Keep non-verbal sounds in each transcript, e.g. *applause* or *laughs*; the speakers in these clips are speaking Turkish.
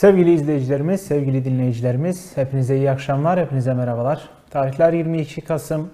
Sevgili izleyicilerimiz, sevgili dinleyicilerimiz, hepinize iyi akşamlar, hepinize merhabalar. Tarihler 22 Kasım,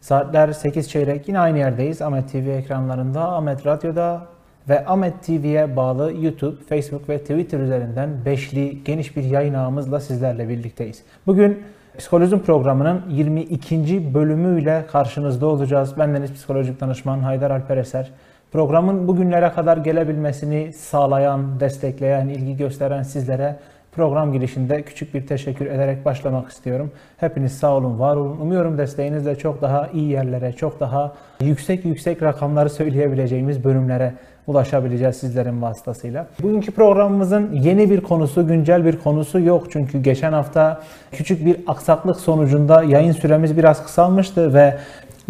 saatler 8 çeyrek. Yine aynı yerdeyiz. Ahmet TV ekranlarında, Ahmet Radyo'da ve Ahmet TV'ye bağlı YouTube, Facebook ve Twitter üzerinden beşli geniş bir yayın ağımızla sizlerle birlikteyiz. Bugün Psikolojim programının 22. bölümüyle karşınızda olacağız. Bendeniz psikolojik danışman Haydar Alper Eser. Programın bugünlere kadar gelebilmesini sağlayan, destekleyen, ilgi gösteren sizlere program girişinde küçük bir teşekkür ederek başlamak istiyorum. Hepiniz sağ olun, var olun. Umuyorum desteğinizle çok daha iyi yerlere, çok daha yüksek yüksek rakamları söyleyebileceğimiz bölümlere ulaşabileceğiz sizlerin vasıtasıyla. Bugünkü programımızın yeni bir konusu, güncel bir konusu yok. Çünkü geçen hafta küçük bir aksaklık sonucunda yayın süremiz biraz kısalmıştı ve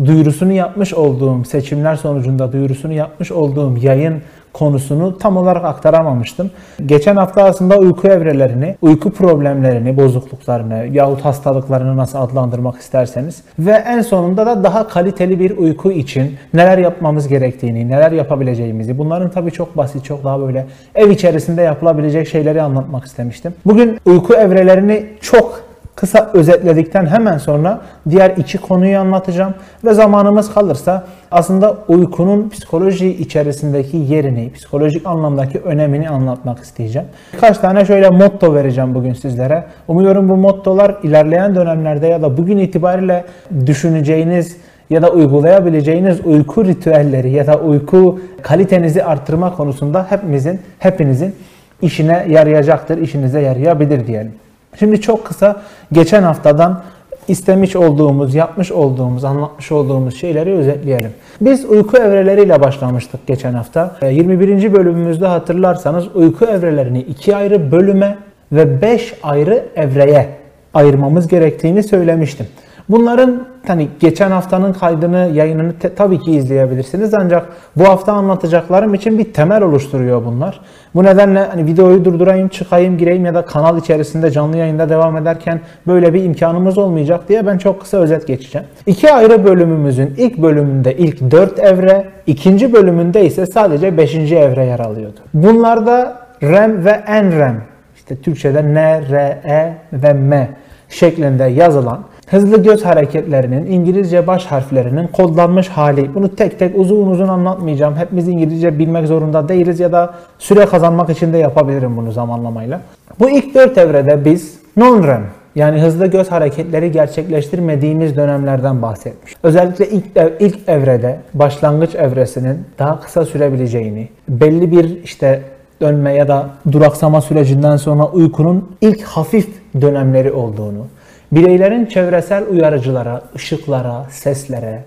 duyurusunu yapmış olduğum seçimler sonucunda duyurusunu yapmış olduğum yayın konusunu tam olarak aktaramamıştım. Geçen hafta aslında uyku evrelerini, uyku problemlerini, bozukluklarını yahut hastalıklarını nasıl adlandırmak isterseniz ve en sonunda da daha kaliteli bir uyku için neler yapmamız gerektiğini, neler yapabileceğimizi, bunların tabii çok basit, çok daha böyle ev içerisinde yapılabilecek şeyleri anlatmak istemiştim. Bugün uyku evrelerini çok kısa özetledikten hemen sonra diğer iki konuyu anlatacağım ve zamanımız kalırsa aslında uykunun psikoloji içerisindeki yerini, psikolojik anlamdaki önemini anlatmak isteyeceğim. Birkaç tane şöyle motto vereceğim bugün sizlere. Umuyorum bu mottolar ilerleyen dönemlerde ya da bugün itibariyle düşüneceğiniz ya da uygulayabileceğiniz uyku ritüelleri ya da uyku kalitenizi arttırma konusunda hepimizin, hepinizin işine yarayacaktır, işinize yarayabilir diyelim. Şimdi çok kısa geçen haftadan istemiş olduğumuz, yapmış olduğumuz, anlatmış olduğumuz şeyleri özetleyelim. Biz uyku evreleriyle başlamıştık geçen hafta. 21. Ee, bölümümüzde hatırlarsanız uyku evrelerini iki ayrı bölüme ve beş ayrı evreye ayırmamız gerektiğini söylemiştim. Bunların hani geçen haftanın kaydını, yayınını te, tabii ki izleyebilirsiniz ancak bu hafta anlatacaklarım için bir temel oluşturuyor bunlar. Bu nedenle hani videoyu durdurayım, çıkayım, gireyim ya da kanal içerisinde canlı yayında devam ederken böyle bir imkanımız olmayacak diye ben çok kısa özet geçeceğim. İki ayrı bölümümüzün ilk bölümünde ilk dört evre, ikinci bölümünde ise sadece beşinci evre yer alıyordu. Bunlarda REM ve NREM, işte Türkçe'de N, R, E ve M şeklinde yazılan hızlı göz hareketlerinin İngilizce baş harflerinin kodlanmış hali. Bunu tek tek uzun uzun anlatmayacağım. Hepimiz İngilizce bilmek zorunda değiliz ya da süre kazanmak için de yapabilirim bunu zamanlamayla. Bu ilk dört evrede biz non-REM yani hızlı göz hareketleri gerçekleştirmediğimiz dönemlerden bahsetmiş. Özellikle ilk, ilk evrede başlangıç evresinin daha kısa sürebileceğini, belli bir işte dönme ya da duraksama sürecinden sonra uykunun ilk hafif dönemleri olduğunu, bireylerin çevresel uyarıcılara, ışıklara, seslere,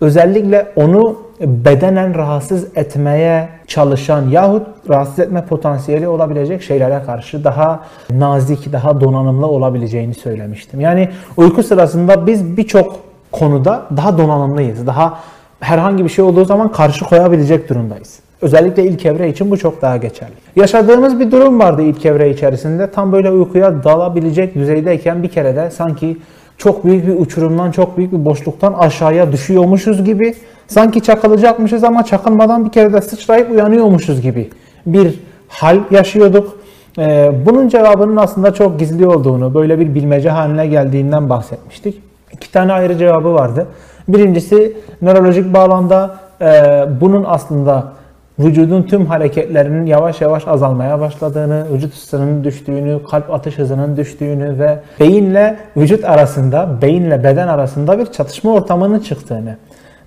özellikle onu bedenen rahatsız etmeye çalışan yahut rahatsız etme potansiyeli olabilecek şeylere karşı daha nazik, daha donanımlı olabileceğini söylemiştim. Yani uyku sırasında biz birçok konuda daha donanımlıyız. Daha herhangi bir şey olduğu zaman karşı koyabilecek durumdayız. Özellikle ilk evre için bu çok daha geçerli. Yaşadığımız bir durum vardı ilk evre içerisinde. Tam böyle uykuya dalabilecek düzeydeyken bir kere de sanki çok büyük bir uçurumdan, çok büyük bir boşluktan aşağıya düşüyormuşuz gibi, sanki çakılacakmışız ama çakılmadan bir kere de sıçrayıp uyanıyormuşuz gibi bir hal yaşıyorduk. Ee, bunun cevabının aslında çok gizli olduğunu, böyle bir bilmece haline geldiğinden bahsetmiştik. İki tane ayrı cevabı vardı. Birincisi nörolojik bağlamda e, bunun aslında vücudun tüm hareketlerinin yavaş yavaş azalmaya başladığını, vücut ısısının düştüğünü, kalp atış hızının düştüğünü ve beyinle vücut arasında, beyinle beden arasında bir çatışma ortamının çıktığını,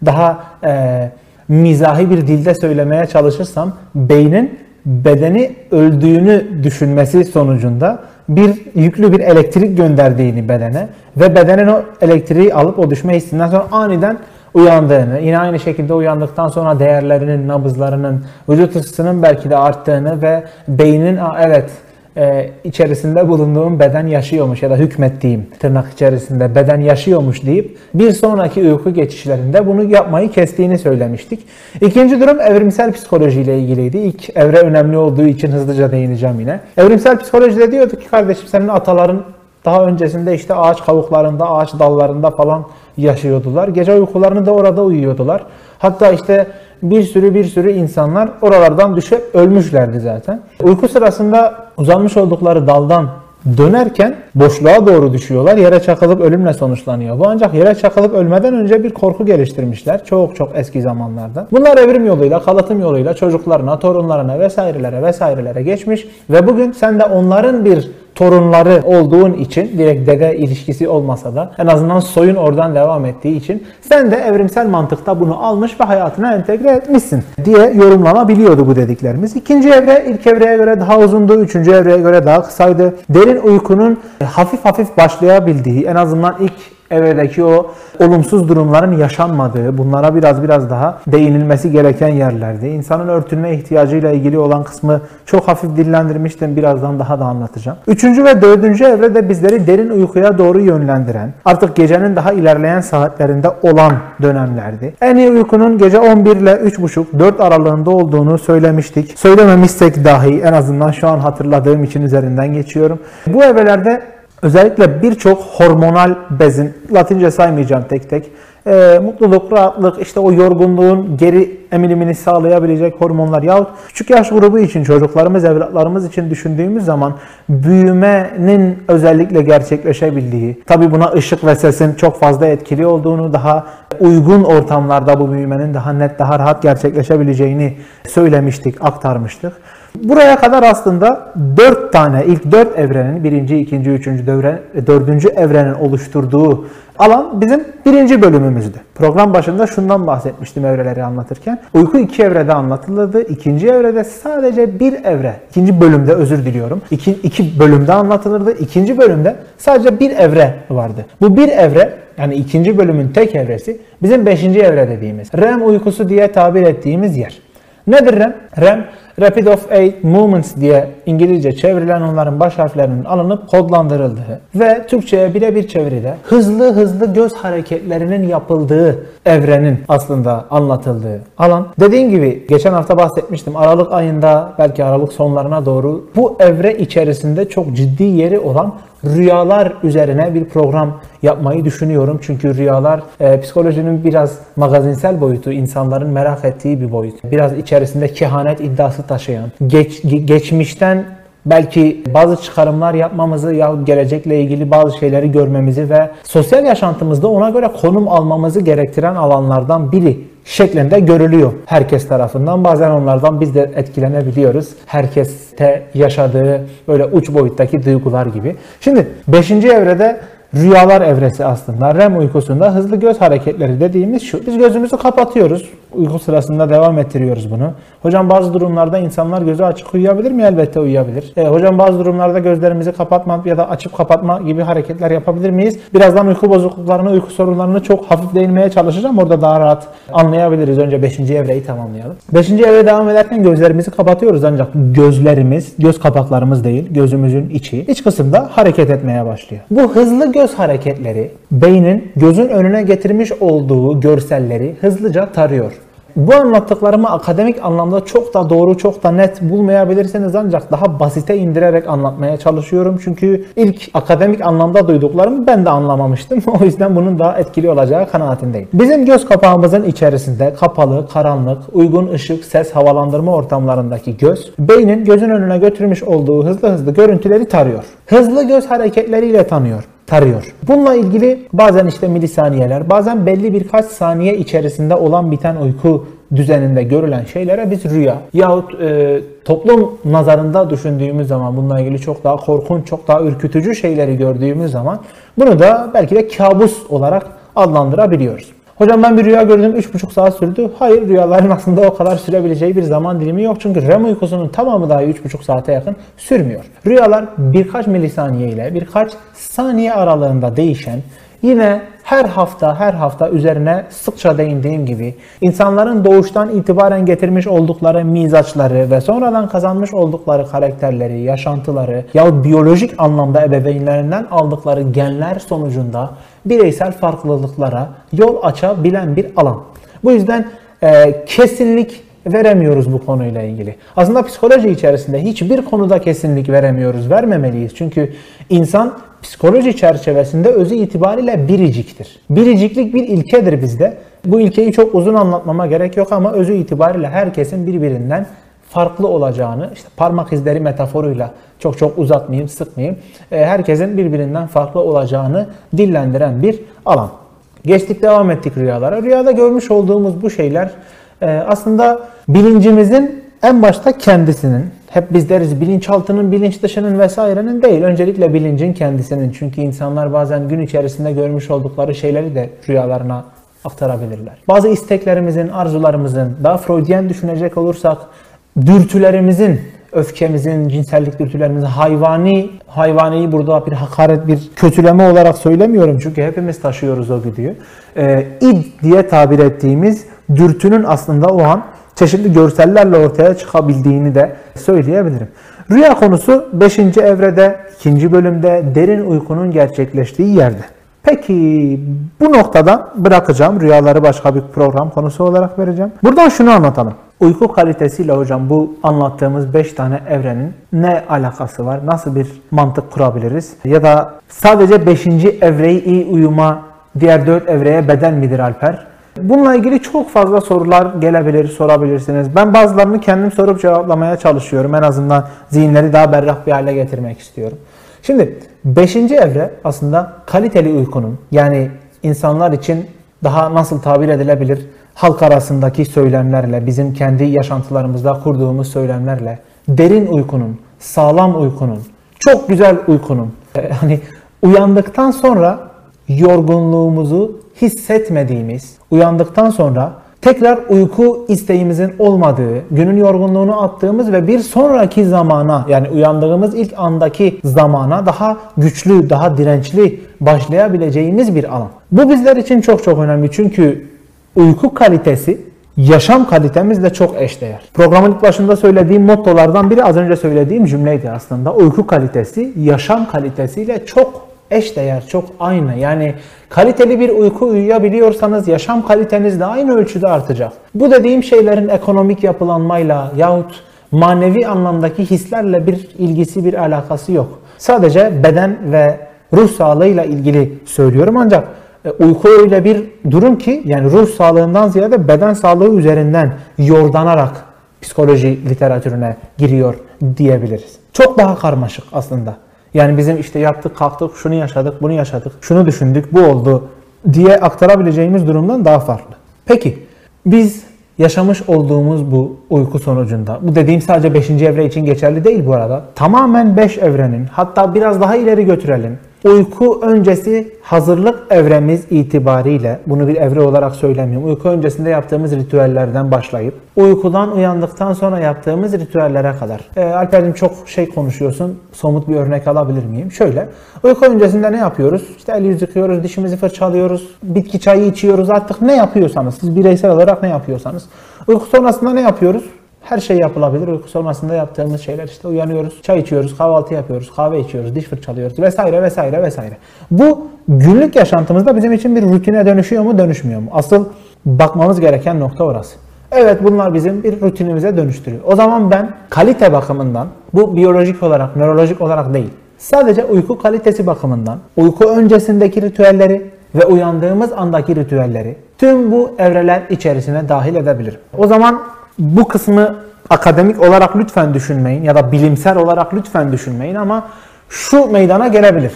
daha e, mizahi bir dilde söylemeye çalışırsam, beynin bedeni öldüğünü düşünmesi sonucunda bir yüklü bir elektrik gönderdiğini bedene ve bedenin o elektriği alıp o düşme hissinden sonra aniden uyandığını, yine aynı şekilde uyandıktan sonra değerlerinin, nabızlarının, vücut ısısının belki de arttığını ve beynin evet e, içerisinde bulunduğum beden yaşıyormuş ya da hükmettiğim tırnak içerisinde beden yaşıyormuş deyip bir sonraki uyku geçişlerinde bunu yapmayı kestiğini söylemiştik. İkinci durum evrimsel psikolojiyle ilgiliydi. İlk evre önemli olduğu için hızlıca değineceğim yine. Evrimsel psikolojide diyorduk ki kardeşim senin ataların daha öncesinde işte ağaç kavuklarında, ağaç dallarında falan yaşıyordular. Gece uykularını da orada uyuyordular. Hatta işte bir sürü bir sürü insanlar oralardan düşüp ölmüşlerdi zaten. Uyku sırasında uzanmış oldukları daldan dönerken boşluğa doğru düşüyorlar. Yere çakılıp ölümle sonuçlanıyor. Bu ancak yere çakılıp ölmeden önce bir korku geliştirmişler. Çok çok eski zamanlarda. Bunlar evrim yoluyla, kalıtım yoluyla çocuklarına, torunlarına vesairelere vesairelere geçmiş ve bugün sen de onların bir torunları olduğun için direkt dede ilişkisi olmasa da en azından soyun oradan devam ettiği için sen de evrimsel mantıkta bunu almış ve hayatına entegre etmişsin diye yorumlanabiliyordu bu dediklerimiz. İkinci evre ilk evreye göre daha uzundu, üçüncü evreye göre daha kısaydı. Derin uykunun hafif hafif başlayabildiği en azından ilk evredeki o olumsuz durumların yaşanmadığı, bunlara biraz biraz daha değinilmesi gereken yerlerdi. İnsanın örtülme ihtiyacıyla ilgili olan kısmı çok hafif dillendirmiştim. Birazdan daha da anlatacağım. Üçüncü ve dördüncü evrede bizleri derin uykuya doğru yönlendiren, artık gecenin daha ilerleyen saatlerinde olan dönemlerdi. En iyi uykunun gece 11 ile 3.30-4 aralığında olduğunu söylemiştik. Söylememişsek dahi en azından şu an hatırladığım için üzerinden geçiyorum. Bu evrelerde Özellikle birçok hormonal bezin, Latince saymayacağım tek tek, e, mutluluk, rahatlık, işte o yorgunluğun geri emilimini sağlayabilecek hormonlar yahut küçük yaş grubu için, çocuklarımız, evlatlarımız için düşündüğümüz zaman büyümenin özellikle gerçekleşebildiği, tabi buna ışık ve sesin çok fazla etkili olduğunu, daha uygun ortamlarda bu büyümenin daha net, daha rahat gerçekleşebileceğini söylemiştik, aktarmıştık. Buraya kadar aslında dört tane, ilk dört evrenin, birinci, ikinci, üçüncü, dövre, dördüncü evrenin oluşturduğu alan bizim birinci bölümümüzdü. Program başında şundan bahsetmiştim evreleri anlatırken. Uyku iki evrede anlatılırdı. İkinci evrede sadece bir evre, ikinci bölümde özür diliyorum. İki, iki bölümde anlatılırdı. İkinci bölümde sadece bir evre vardı. Bu bir evre yani ikinci bölümün tek evresi bizim beşinci evre dediğimiz REM uykusu diye tabir ettiğimiz yer. Nedir REM? REM Rapid of Eight Movements diye İngilizce çevrilen onların baş harflerinin alınıp kodlandırıldığı ve Türkçe'ye birebir çeviride hızlı hızlı göz hareketlerinin yapıldığı evrenin aslında anlatıldığı alan. Dediğim gibi geçen hafta bahsetmiştim Aralık ayında belki Aralık sonlarına doğru bu evre içerisinde çok ciddi yeri olan rüyalar üzerine bir program yapmayı düşünüyorum. Çünkü rüyalar e, psikolojinin biraz magazinsel boyutu, insanların merak ettiği bir boyut. Biraz içerisinde kehanet iddiası taşıyan, geç, geçmişten belki bazı çıkarımlar yapmamızı ya gelecekle ilgili bazı şeyleri görmemizi ve sosyal yaşantımızda ona göre konum almamızı gerektiren alanlardan biri şeklinde görülüyor herkes tarafından. Bazen onlardan biz de etkilenebiliyoruz. Herkeste yaşadığı böyle uç boyuttaki duygular gibi. Şimdi 5. evrede rüyalar evresi aslında. REM uykusunda hızlı göz hareketleri dediğimiz şu. Biz gözümüzü kapatıyoruz. Uyku sırasında devam ettiriyoruz bunu. Hocam bazı durumlarda insanlar gözü açık uyuyabilir mi? Elbette uyuyabilir. E, hocam bazı durumlarda gözlerimizi kapatma ya da açıp kapatma gibi hareketler yapabilir miyiz? Birazdan uyku bozukluklarını, uyku sorunlarını çok hafif değinmeye çalışacağım. Orada daha rahat anlayabiliriz. Önce 5. evreyi tamamlayalım. 5. evreye devam ederken gözlerimizi kapatıyoruz ancak gözlerimiz, göz kapaklarımız değil, gözümüzün içi, iç kısımda hareket etmeye başlıyor. Bu hızlı göz hareketleri beynin gözün önüne getirmiş olduğu görselleri hızlıca tarıyor. Bu anlattıklarımı akademik anlamda çok da doğru, çok da net bulmayabilirsiniz ancak daha basite indirerek anlatmaya çalışıyorum. Çünkü ilk akademik anlamda duyduklarımı ben de anlamamıştım. *laughs* O yüzden bunun daha etkili olacağı kanaatindeyim. Bizim göz kapağımızın içerisinde kapalı, karanlık, uygun ışık, ses, havalandırma ortamlarındaki göz, beynin gözün önüne götürmüş olduğu hızlı hızlı görüntüleri tarıyor. Hızlı göz hareketleriyle tanıyor tarıyor. Bununla ilgili bazen işte milisaniyeler, bazen belli birkaç saniye içerisinde olan biten uyku düzeninde görülen şeylere biz rüya yahut e, toplum nazarında düşündüğümüz zaman bununla ilgili çok daha korkunç, çok daha ürkütücü şeyleri gördüğümüz zaman bunu da belki de kabus olarak adlandırabiliyoruz. Hocam ben bir rüya gördüm 3,5 saat sürdü. Hayır rüyaların aslında o kadar sürebileceği bir zaman dilimi yok. Çünkü REM uykusunun tamamı dahi 3,5 saate yakın sürmüyor. Rüyalar birkaç milisaniye ile birkaç saniye aralığında değişen Yine her hafta her hafta üzerine sıkça değindiğim gibi insanların doğuştan itibaren getirmiş oldukları mizaçları ve sonradan kazanmış oldukları karakterleri, yaşantıları ya biyolojik anlamda ebeveynlerinden aldıkları genler sonucunda bireysel farklılıklara yol açabilen bir alan. Bu yüzden e, kesinlik veremiyoruz bu konuyla ilgili. Aslında psikoloji içerisinde hiçbir konuda kesinlik veremiyoruz, vermemeliyiz. Çünkü insan psikoloji çerçevesinde özü itibariyle biriciktir. Biriciklik bir ilkedir bizde. Bu ilkeyi çok uzun anlatmama gerek yok ama özü itibariyle herkesin birbirinden farklı olacağını, işte parmak izleri metaforuyla çok çok uzatmayayım, sıkmayayım. E, herkesin birbirinden farklı olacağını dillendiren bir alan. Geçtik devam ettik rüyalara. Rüyada görmüş olduğumuz bu şeyler e, aslında bilincimizin en başta kendisinin, hep biz deriz bilinçaltının, bilinç dışının vesairenin değil. Öncelikle bilincin kendisinin. Çünkü insanlar bazen gün içerisinde görmüş oldukları şeyleri de rüyalarına aktarabilirler. Bazı isteklerimizin, arzularımızın, daha Freudian düşünecek olursak dürtülerimizin, öfkemizin, cinsellik dürtülerimizin hayvani, hayvaniyi burada bir hakaret, bir kötüleme olarak söylemiyorum çünkü hepimiz taşıyoruz o güdüyü. Ee, id diye tabir ettiğimiz dürtünün aslında o an çeşitli görsellerle ortaya çıkabildiğini de söyleyebilirim. Rüya konusu 5. evrede, 2. bölümde derin uykunun gerçekleştiği yerde. Peki bu noktada bırakacağım. Rüyaları başka bir program konusu olarak vereceğim. Buradan şunu anlatalım. Uyku kalitesiyle hocam bu anlattığımız 5 tane evrenin ne alakası var? Nasıl bir mantık kurabiliriz? Ya da sadece 5. evreyi iyi uyuma diğer 4 evreye bedel midir Alper? Bununla ilgili çok fazla sorular gelebilir, sorabilirsiniz. Ben bazılarını kendim sorup cevaplamaya çalışıyorum. En azından zihinleri daha berrak bir hale getirmek istiyorum. Şimdi 5. evre aslında kaliteli uykunun yani insanlar için daha nasıl tabir edilebilir halk arasındaki söylemlerle, bizim kendi yaşantılarımızda kurduğumuz söylemlerle derin uykunun, sağlam uykunun, çok güzel uykunun hani uyandıktan sonra yorgunluğumuzu hissetmediğimiz, uyandıktan sonra tekrar uyku isteğimizin olmadığı, günün yorgunluğunu attığımız ve bir sonraki zamana yani uyandığımız ilk andaki zamana daha güçlü, daha dirençli başlayabileceğimiz bir alan. Bu bizler için çok çok önemli çünkü uyku kalitesi yaşam kalitemizle çok eşdeğer. Programın ilk başında söylediğim mottolardan biri az önce söylediğim cümleydi aslında. Uyku kalitesi yaşam kalitesiyle çok eşdeğer, çok aynı. Yani kaliteli bir uyku uyuyabiliyorsanız yaşam kaliteniz de aynı ölçüde artacak. Bu dediğim şeylerin ekonomik yapılanmayla yahut manevi anlamdaki hislerle bir ilgisi, bir alakası yok. Sadece beden ve ruh sağlığıyla ilgili söylüyorum ancak uyku öyle bir durum ki yani ruh sağlığından ziyade beden sağlığı üzerinden yordanarak psikoloji literatürüne giriyor diyebiliriz. Çok daha karmaşık aslında. Yani bizim işte yattık kalktık şunu yaşadık bunu yaşadık şunu düşündük bu oldu diye aktarabileceğimiz durumdan daha farklı. Peki biz yaşamış olduğumuz bu uyku sonucunda, bu dediğim sadece 5. evre için geçerli değil bu arada. Tamamen 5 evrenin hatta biraz daha ileri götürelim uyku öncesi hazırlık evremiz itibariyle, bunu bir evre olarak söylemiyorum, uyku öncesinde yaptığımız ritüellerden başlayıp, uykudan uyandıktan sonra yaptığımız ritüellere kadar. E, Alper'cim çok şey konuşuyorsun, somut bir örnek alabilir miyim? Şöyle, uyku öncesinde ne yapıyoruz? İşte el yüz yıkıyoruz, dişimizi fırçalıyoruz, bitki çayı içiyoruz artık ne yapıyorsanız, siz bireysel olarak ne yapıyorsanız. Uyku sonrasında ne yapıyoruz? Her şey yapılabilir. Uyku sonrasında yaptığımız şeyler işte uyanıyoruz, çay içiyoruz, kahvaltı yapıyoruz, kahve içiyoruz, diş fırçalıyoruz vesaire vesaire vesaire. Bu günlük yaşantımızda bizim için bir rutine dönüşüyor mu dönüşmüyor mu? Asıl bakmamız gereken nokta orası. Evet bunlar bizim bir rutinimize dönüştürüyor. O zaman ben kalite bakımından bu biyolojik olarak, nörolojik olarak değil. Sadece uyku kalitesi bakımından uyku öncesindeki ritüelleri ve uyandığımız andaki ritüelleri tüm bu evreler içerisine dahil edebilirim. O zaman bu kısmı akademik olarak lütfen düşünmeyin ya da bilimsel olarak lütfen düşünmeyin ama şu meydana gelebilir.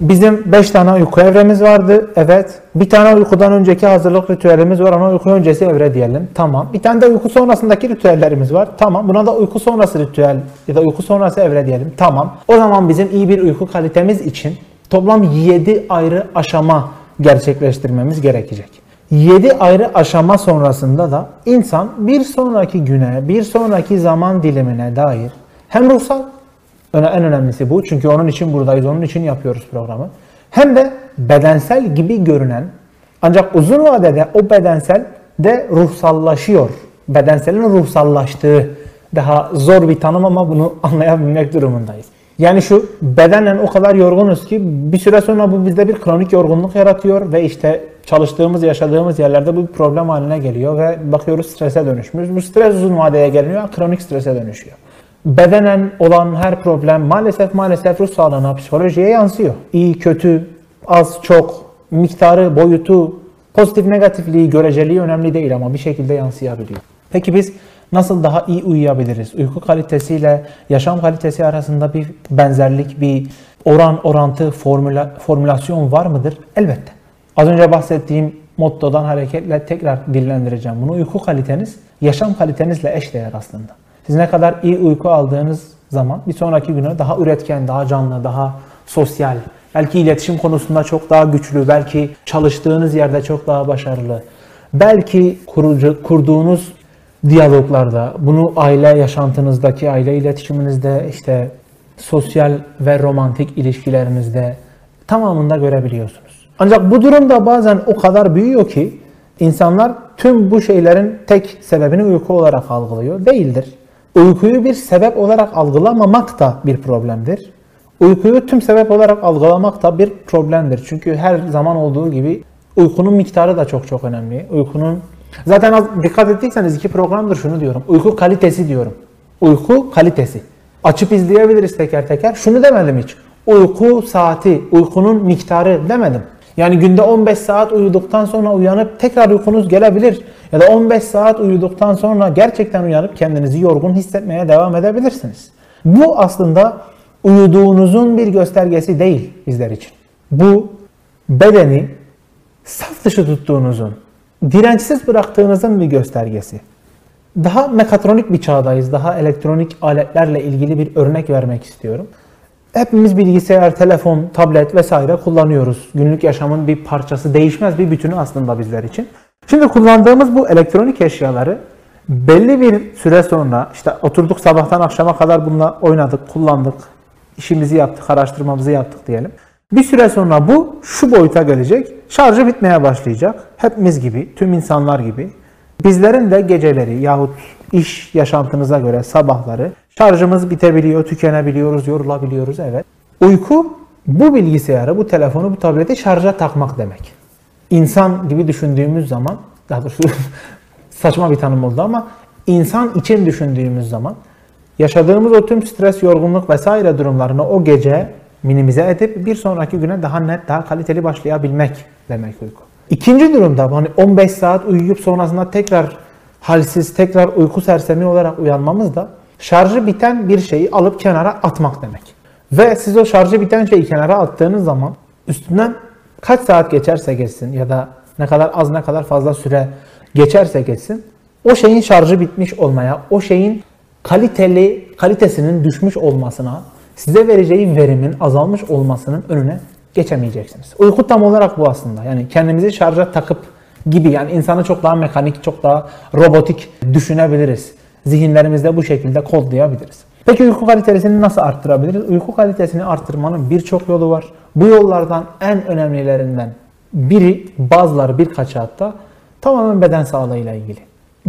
Bizim 5 tane uyku evremiz vardı. Evet. Bir tane uykudan önceki hazırlık ritüelimiz var. Ona uyku öncesi evre diyelim. Tamam. Bir tane de uyku sonrasındaki ritüellerimiz var. Tamam. Buna da uyku sonrası ritüel ya da uyku sonrası evre diyelim. Tamam. O zaman bizim iyi bir uyku kalitemiz için toplam 7 ayrı aşama gerçekleştirmemiz gerekecek. 7 ayrı aşama sonrasında da insan bir sonraki güne, bir sonraki zaman dilimine dair hem ruhsal, en önemlisi bu çünkü onun için buradayız, onun için yapıyoruz programı. Hem de bedensel gibi görünen ancak uzun vadede o bedensel de ruhsallaşıyor. Bedenselin ruhsallaştığı daha zor bir tanım ama bunu *laughs* anlayabilmek durumundayız. Yani şu bedenen o kadar yorgunuz ki bir süre sonra bu bizde bir kronik yorgunluk yaratıyor ve işte çalıştığımız, yaşadığımız yerlerde bu bir problem haline geliyor ve bakıyoruz strese dönüşmüş. Bu stres uzun vadeye geliyor, kronik strese dönüşüyor. Bedenen olan her problem maalesef maalesef ruh sağlığına, psikolojiye yansıyor. İyi, kötü, az, çok, miktarı, boyutu, pozitif negatifliği, göreceliği önemli değil ama bir şekilde yansıyabiliyor. Peki biz Nasıl daha iyi uyuyabiliriz? Uyku kalitesiyle yaşam kalitesi arasında bir benzerlik, bir oran orantı formüla, formülasyon var mıdır? Elbette. Az önce bahsettiğim mottodan hareketle tekrar dillendireceğim bunu. Uyku kaliteniz yaşam kalitenizle eşdeğer aslında. Siz ne kadar iyi uyku aldığınız zaman bir sonraki güne daha üretken, daha canlı, daha sosyal, belki iletişim konusunda çok daha güçlü, belki çalıştığınız yerde çok daha başarılı, belki kurucu, kurduğunuz diyaloglarda, bunu aile yaşantınızdaki, aile iletişiminizde, işte sosyal ve romantik ilişkilerinizde tamamında görebiliyorsunuz. Ancak bu durum da bazen o kadar büyüyor ki insanlar tüm bu şeylerin tek sebebini uyku olarak algılıyor. Değildir. Uykuyu bir sebep olarak algılamamak da bir problemdir. Uykuyu tüm sebep olarak algılamak da bir problemdir. Çünkü her zaman olduğu gibi uykunun miktarı da çok çok önemli. Uykunun zaten az, dikkat ettiyseniz iki programdır şunu diyorum. Uyku kalitesi diyorum. Uyku kalitesi. Açıp izleyebiliriz teker teker. Şunu demedim hiç. Uyku saati, uykunun miktarı demedim. Yani günde 15 saat uyuduktan sonra uyanıp tekrar uykunuz gelebilir. Ya da 15 saat uyuduktan sonra gerçekten uyanıp kendinizi yorgun hissetmeye devam edebilirsiniz. Bu aslında uyuduğunuzun bir göstergesi değil bizler için. Bu bedeni saf dışı tuttuğunuzun, dirençsiz bıraktığınızın bir göstergesi. Daha mekatronik bir çağdayız. Daha elektronik aletlerle ilgili bir örnek vermek istiyorum. Hepimiz bilgisayar, telefon, tablet vesaire kullanıyoruz. Günlük yaşamın bir parçası, değişmez bir bütünü aslında bizler için. Şimdi kullandığımız bu elektronik eşyaları belli bir süre sonra işte oturduk sabahtan akşama kadar bununla oynadık, kullandık, işimizi yaptık, araştırmamızı yaptık diyelim. Bir süre sonra bu şu boyuta gelecek. Şarjı bitmeye başlayacak. Hepimiz gibi, tüm insanlar gibi. Bizlerin de geceleri yahut iş yaşantınıza göre sabahları şarjımız bitebiliyor, tükenebiliyoruz, yorulabiliyoruz evet. Uyku bu bilgisayarı, bu telefonu, bu tableti şarja takmak demek. İnsan gibi düşündüğümüz zaman, daha doğrusu *laughs* saçma bir tanım oldu ama insan için düşündüğümüz zaman yaşadığımız o tüm stres, yorgunluk vesaire durumlarını o gece minimize edip bir sonraki güne daha net, daha kaliteli başlayabilmek demek uyku. İkinci durumda hani 15 saat uyuyup sonrasında tekrar halsiz, tekrar uyku sersemi olarak uyanmamız da şarjı biten bir şeyi alıp kenara atmak demek. Ve siz o şarjı biten şeyi kenara attığınız zaman üstünden kaç saat geçerse geçsin ya da ne kadar az ne kadar fazla süre geçerse geçsin o şeyin şarjı bitmiş olmaya, o şeyin kaliteli, kalitesinin düşmüş olmasına, size vereceği verimin azalmış olmasının önüne geçemeyeceksiniz. Uyku tam olarak bu aslında. Yani kendimizi şarja takıp gibi yani insanı çok daha mekanik, çok daha robotik düşünebiliriz. Zihinlerimizde bu şekilde kodlayabiliriz. Peki uyku kalitesini nasıl arttırabiliriz? Uyku kalitesini arttırmanın birçok yolu var. Bu yollardan en önemlilerinden biri, bazıları birkaç hatta tamamen beden sağlığıyla ilgili.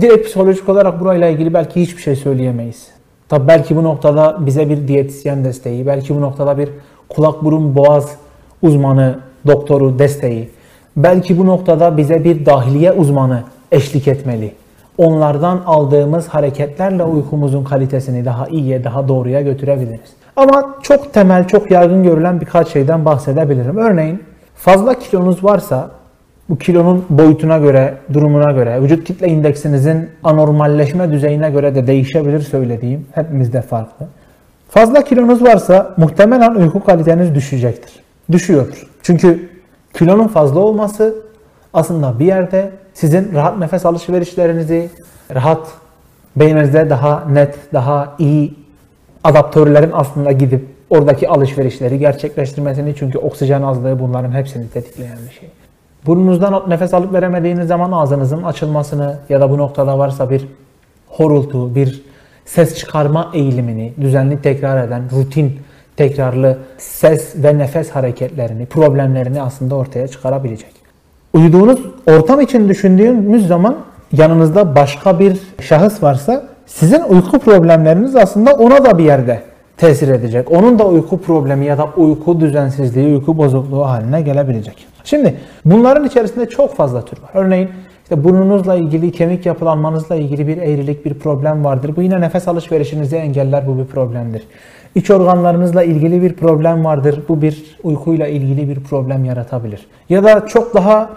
Direkt psikolojik olarak burayla ilgili belki hiçbir şey söyleyemeyiz. Tabi belki bu noktada bize bir diyetisyen desteği, belki bu noktada bir kulak burun boğaz uzmanı, doktoru desteği, belki bu noktada bize bir dahiliye uzmanı eşlik etmeli. Onlardan aldığımız hareketlerle uykumuzun kalitesini daha iyiye, daha doğruya götürebiliriz. Ama çok temel, çok yaygın görülen birkaç şeyden bahsedebilirim. Örneğin fazla kilonuz varsa bu kilonun boyutuna göre, durumuna göre, vücut kitle indeksinizin anormalleşme düzeyine göre de değişebilir söylediğim. Hepimizde farklı. Fazla kilonuz varsa muhtemelen uyku kaliteniz düşecektir. Düşüyordur. Çünkü kilonun fazla olması aslında bir yerde sizin rahat nefes alışverişlerinizi, rahat beyninizde daha net, daha iyi adaptörlerin aslında gidip oradaki alışverişleri gerçekleştirmesini çünkü oksijen azlığı bunların hepsini tetikleyen bir şey. Burnunuzdan nefes alıp veremediğiniz zaman ağzınızın açılmasını ya da bu noktada varsa bir horultu, bir ses çıkarma eğilimini düzenli tekrar eden, rutin tekrarlı ses ve nefes hareketlerini, problemlerini aslında ortaya çıkarabilecek. Uyuduğunuz ortam için düşündüğümüz zaman yanınızda başka bir şahıs varsa sizin uyku problemleriniz aslında ona da bir yerde tesir edecek. Onun da uyku problemi ya da uyku düzensizliği, uyku bozukluğu haline gelebilecek. Şimdi bunların içerisinde çok fazla tür var. Örneğin işte burnunuzla ilgili, kemik yapılanmanızla ilgili bir eğrilik, bir problem vardır. Bu yine nefes alışverişinizi engeller, bu bir problemdir. İç organlarınızla ilgili bir problem vardır. Bu bir uykuyla ilgili bir problem yaratabilir. Ya da çok daha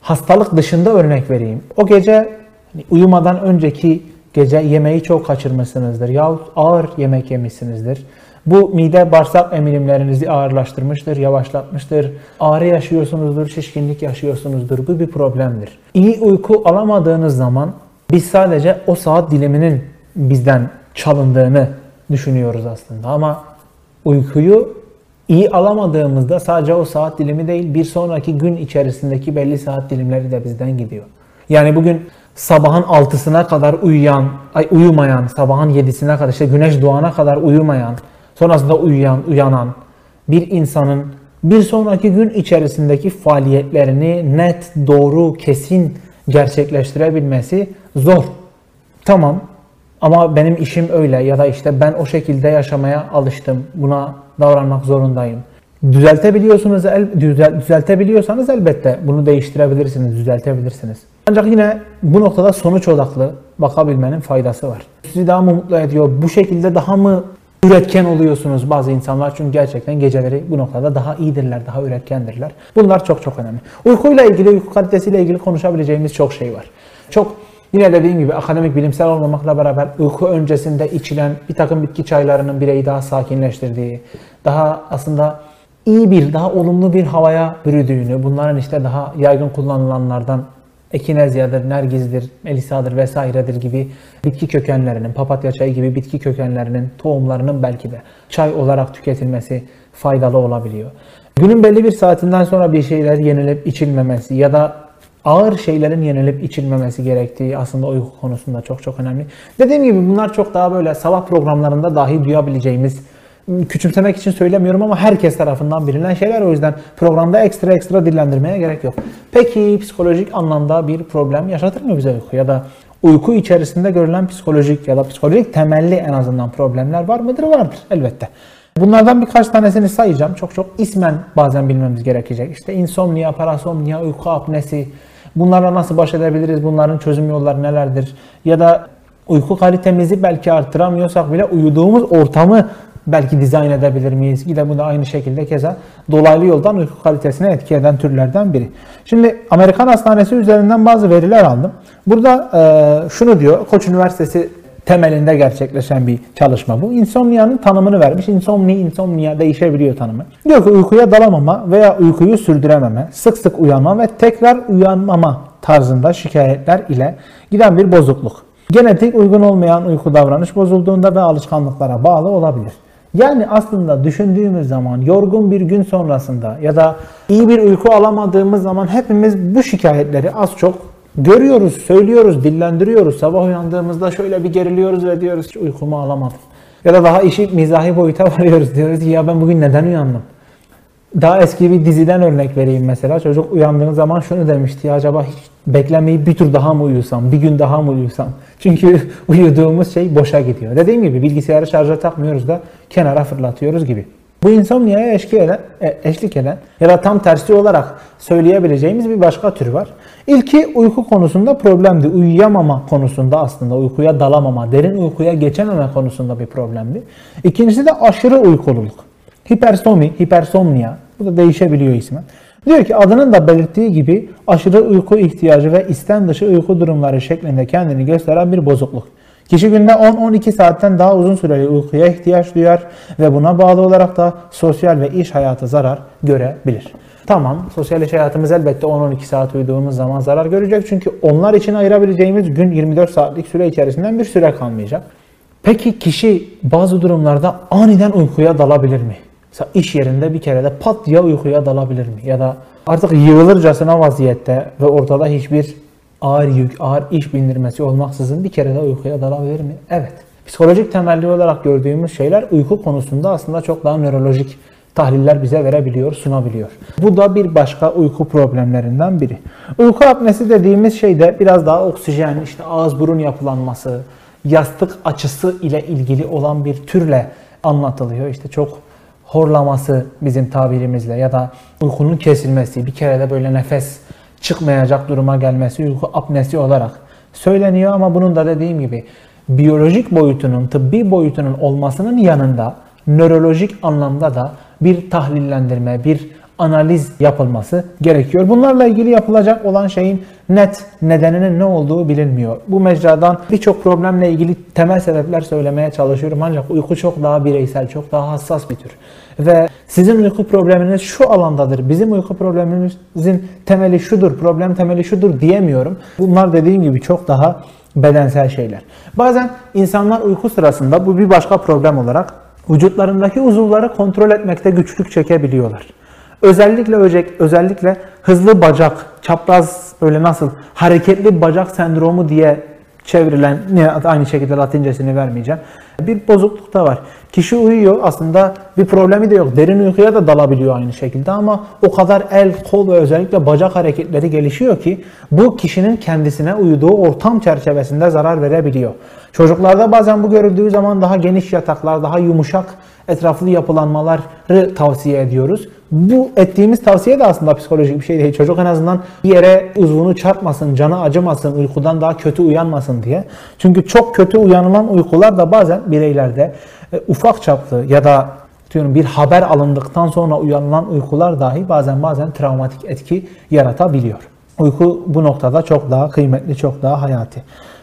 hastalık dışında örnek vereyim. O gece hani uyumadan önceki gece yemeği çok kaçırmışsınızdır yahut ağır yemek yemişsinizdir. Bu mide bağırsak emilimlerinizi ağırlaştırmıştır, yavaşlatmıştır. Ağrı yaşıyorsunuzdur, şişkinlik yaşıyorsunuzdur. Bu bir problemdir. İyi uyku alamadığınız zaman biz sadece o saat diliminin bizden çalındığını düşünüyoruz aslında. Ama uykuyu iyi alamadığımızda sadece o saat dilimi değil bir sonraki gün içerisindeki belli saat dilimleri de bizden gidiyor. Yani bugün sabahın 6'sına kadar uyuyan, ay uyumayan, sabahın 7'sine kadar işte güneş doğana kadar uyumayan, sonrasında uyuyan, uyanan bir insanın bir sonraki gün içerisindeki faaliyetlerini net, doğru, kesin gerçekleştirebilmesi zor. Tamam ama benim işim öyle ya da işte ben o şekilde yaşamaya alıştım. Buna davranmak zorundayım. Düzeltebiliyorsunuz, el, düzel, düzeltebiliyorsanız elbette bunu değiştirebilirsiniz, düzeltebilirsiniz. Ancak yine bu noktada sonuç odaklı bakabilmenin faydası var. Sizi daha mı mutlu ediyor? Bu şekilde daha mı üretken oluyorsunuz bazı insanlar çünkü gerçekten geceleri bu noktada daha iyidirler, daha üretkendirler. Bunlar çok çok önemli. Uykuyla ilgili, uyku kalitesiyle ilgili konuşabileceğimiz çok şey var. Çok Yine dediğim gibi akademik bilimsel olmamakla beraber uyku öncesinde içilen bir takım bitki çaylarının bireyi daha sakinleştirdiği, daha aslında iyi bir, daha olumlu bir havaya bürüdüğünü, bunların işte daha yaygın kullanılanlardan ekinezyadır, nergizdir, melisadır vesairedir gibi bitki kökenlerinin, papatya çayı gibi bitki kökenlerinin, tohumlarının belki de çay olarak tüketilmesi faydalı olabiliyor. Günün belli bir saatinden sonra bir şeyler yenilip içilmemesi ya da ağır şeylerin yenilip içilmemesi gerektiği aslında uyku konusunda çok çok önemli. Dediğim gibi bunlar çok daha böyle sabah programlarında dahi duyabileceğimiz küçümsemek için söylemiyorum ama herkes tarafından bilinen şeyler o yüzden programda ekstra ekstra dillendirmeye gerek yok. Peki psikolojik anlamda bir problem yaşatır mı bize uyku ya da uyku içerisinde görülen psikolojik ya da psikolojik temelli en azından problemler var mıdır? Vardır elbette. Bunlardan birkaç tanesini sayacağım. Çok çok ismen bazen bilmemiz gerekecek. İşte insomnia, parasomnia, uyku apnesi, Bunlarla nasıl baş edebiliriz? Bunların çözüm yolları nelerdir? Ya da uyku kalitemizi belki arttıramıyorsak bile uyuduğumuz ortamı belki dizayn edebilir miyiz? Yine bu da aynı şekilde keza dolaylı yoldan uyku kalitesine etki eden türlerden biri. Şimdi Amerikan Hastanesi üzerinden bazı veriler aldım. Burada e, şunu diyor, Koç Üniversitesi temelinde gerçekleşen bir çalışma bu. İnsomnia'nın tanımını vermiş. Insomni, insomnia değişebiliyor tanımı. Diyor ki uykuya dalamama veya uykuyu sürdürememe, sık sık uyanma ve tekrar uyanmama tarzında şikayetler ile giden bir bozukluk. Genetik uygun olmayan uyku davranış bozulduğunda ve alışkanlıklara bağlı olabilir. Yani aslında düşündüğümüz zaman yorgun bir gün sonrasında ya da iyi bir uyku alamadığımız zaman hepimiz bu şikayetleri az çok Görüyoruz, söylüyoruz, dillendiriyoruz. Sabah uyandığımızda şöyle bir geriliyoruz ve diyoruz ki uykumu alamadım. Ya da daha işi mizahi boyuta *laughs* varıyoruz. Diyoruz ki ya ben bugün neden uyandım? Daha eski bir diziden örnek vereyim mesela. Çocuk uyandığı zaman şunu demişti ya acaba hiç beklemeyi bir tur daha mı uyusam, bir gün daha mı uyusam? Çünkü *laughs* uyuduğumuz şey boşa gidiyor. Dediğim gibi bilgisayarı şarja takmıyoruz da kenara fırlatıyoruz gibi. Bu insomnia'ya eşlik eden, e, eşlik eden ya da tam tersi olarak söyleyebileceğimiz bir başka tür var. İlki uyku konusunda problemdi. Uyuyamama konusunda aslında uykuya dalamama, derin uykuya geçememe konusunda bir problemdi. İkincisi de aşırı uykululuk. Hipersomi, hipersomnia. Bu da değişebiliyor ismi. Diyor ki adının da belirttiği gibi aşırı uyku ihtiyacı ve isten dışı uyku durumları şeklinde kendini gösteren bir bozukluk. Kişi günde 10-12 saatten daha uzun süreli uykuya ihtiyaç duyar ve buna bağlı olarak da sosyal ve iş hayatı zarar görebilir. Tamam, sosyal iş hayatımız elbette 10-12 saat uyuduğumuz zaman zarar görecek. Çünkü onlar için ayırabileceğimiz gün 24 saatlik süre içerisinden bir süre kalmayacak. Peki kişi bazı durumlarda aniden uykuya dalabilir mi? Mesela iş yerinde bir kere de pat ya uykuya dalabilir mi? Ya da artık yığılırcasına vaziyette ve ortada hiçbir ağır yük, ağır iş bindirmesi olmaksızın bir kere de uykuya dalabilir mi? Evet. Psikolojik temelli olarak gördüğümüz şeyler uyku konusunda aslında çok daha nörolojik tahliller bize verebiliyor, sunabiliyor. Bu da bir başka uyku problemlerinden biri. Uyku apnesi dediğimiz şey de biraz daha oksijen, işte ağız burun yapılanması, yastık açısı ile ilgili olan bir türle anlatılıyor. İşte çok horlaması bizim tabirimizle ya da uykunun kesilmesi, bir kere de böyle nefes çıkmayacak duruma gelmesi uyku apnesi olarak söyleniyor. Ama bunun da dediğim gibi biyolojik boyutunun, tıbbi boyutunun olmasının yanında nörolojik anlamda da bir tahlillendirme, bir analiz yapılması gerekiyor. Bunlarla ilgili yapılacak olan şeyin net nedeninin ne olduğu bilinmiyor. Bu mecradan birçok problemle ilgili temel sebepler söylemeye çalışıyorum ancak uyku çok daha bireysel, çok daha hassas bir tür. Ve sizin uyku probleminiz şu alandadır, bizim uyku problemimizin temeli şudur, problem temeli şudur diyemiyorum. Bunlar dediğim gibi çok daha bedensel şeyler. Bazen insanlar uyku sırasında bu bir başka problem olarak vücutlarındaki uzuvları kontrol etmekte güçlük çekebiliyorlar. Özellikle özellikle hızlı bacak, çapraz böyle nasıl hareketli bacak sendromu diye çevrilen aynı şekilde latincesini vermeyeceğim. Bir bozukluk da var. Kişi uyuyor aslında bir problemi de yok. Derin uykuya da dalabiliyor aynı şekilde ama o kadar el, kol ve özellikle bacak hareketleri gelişiyor ki bu kişinin kendisine uyuduğu ortam çerçevesinde zarar verebiliyor. Çocuklarda bazen bu görüldüğü zaman daha geniş yataklar, daha yumuşak etraflı yapılanmaları tavsiye ediyoruz. Bu ettiğimiz tavsiye de aslında psikolojik bir şey değil. Çocuk en azından bir yere uzvunu çarpmasın, canı acımasın, uykudan daha kötü uyanmasın diye. Çünkü çok kötü uyanılan uykular da bazen bireylerde e, ufak çaplı ya da diyorum bir haber alındıktan sonra uyanılan uykular dahi bazen bazen travmatik etki yaratabiliyor. Uyku bu noktada çok daha kıymetli, çok daha hayati.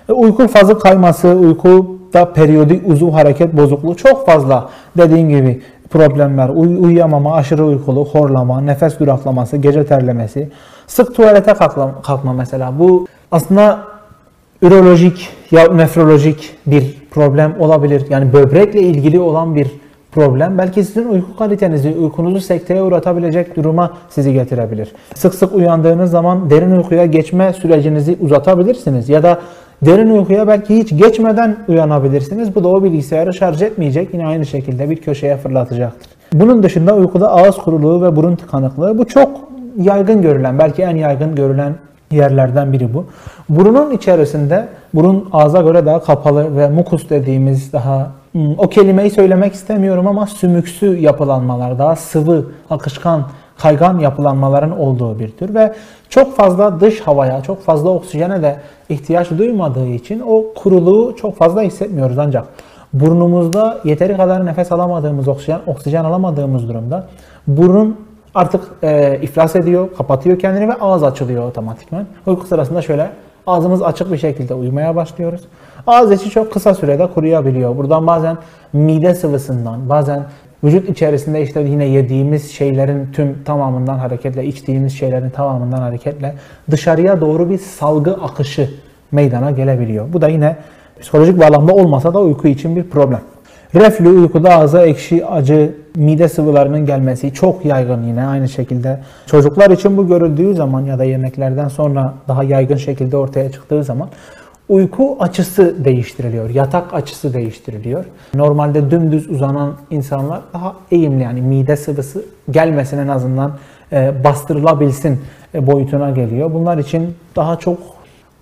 E, uyku fazı kayması, uykuda periyodik uzuv hareket bozukluğu çok fazla dediğim gibi problemler, uy uyuyamama, aşırı uykuluk, horlama, nefes duraklaması, gece terlemesi, sık tuvalete kalkma, kalkma mesela. Bu aslında ürolojik ya nefrolojik bir problem olabilir. Yani böbrekle ilgili olan bir problem belki sizin uyku kalitenizi, uykunuzu sekteye uğratabilecek duruma sizi getirebilir. Sık sık uyandığınız zaman derin uykuya geçme sürecinizi uzatabilirsiniz ya da derin uykuya belki hiç geçmeden uyanabilirsiniz. Bu da o bilgisayarı şarj etmeyecek. Yine aynı şekilde bir köşeye fırlatacaktır. Bunun dışında uykuda ağız kuruluğu ve burun tıkanıklığı bu çok yaygın görülen, belki en yaygın görülen yerlerden biri bu. Burunun içerisinde, burun ağza göre daha kapalı ve mukus dediğimiz daha hmm, o kelimeyi söylemek istemiyorum ama sümüksü yapılanmalar, daha sıvı, akışkan, kaygan yapılanmaların olduğu bir tür ve çok fazla dış havaya, çok fazla oksijene de ihtiyaç duymadığı için o kuruluğu çok fazla hissetmiyoruz ancak burnumuzda yeteri kadar nefes alamadığımız, oksijen, oksijen alamadığımız durumda burun artık e, iflas ediyor, kapatıyor kendini ve ağız açılıyor otomatikman. Uyku sırasında şöyle ağzımız açık bir şekilde uyumaya başlıyoruz. Ağız içi çok kısa sürede kuruyabiliyor. Buradan bazen mide sıvısından, bazen vücut içerisinde işte yine yediğimiz şeylerin tüm tamamından hareketle, içtiğimiz şeylerin tamamından hareketle dışarıya doğru bir salgı akışı meydana gelebiliyor. Bu da yine psikolojik bağlamda olmasa da uyku için bir problem. Reflü uykuda ağza ekşi, acı, mide sıvılarının gelmesi çok yaygın yine aynı şekilde. Çocuklar için bu görüldüğü zaman ya da yemeklerden sonra daha yaygın şekilde ortaya çıktığı zaman uyku açısı değiştiriliyor. Yatak açısı değiştiriliyor. Normalde dümdüz uzanan insanlar daha eğimli yani mide sıvısı gelmesin en azından e, bastırılabilsin e, boyutuna geliyor. Bunlar için daha çok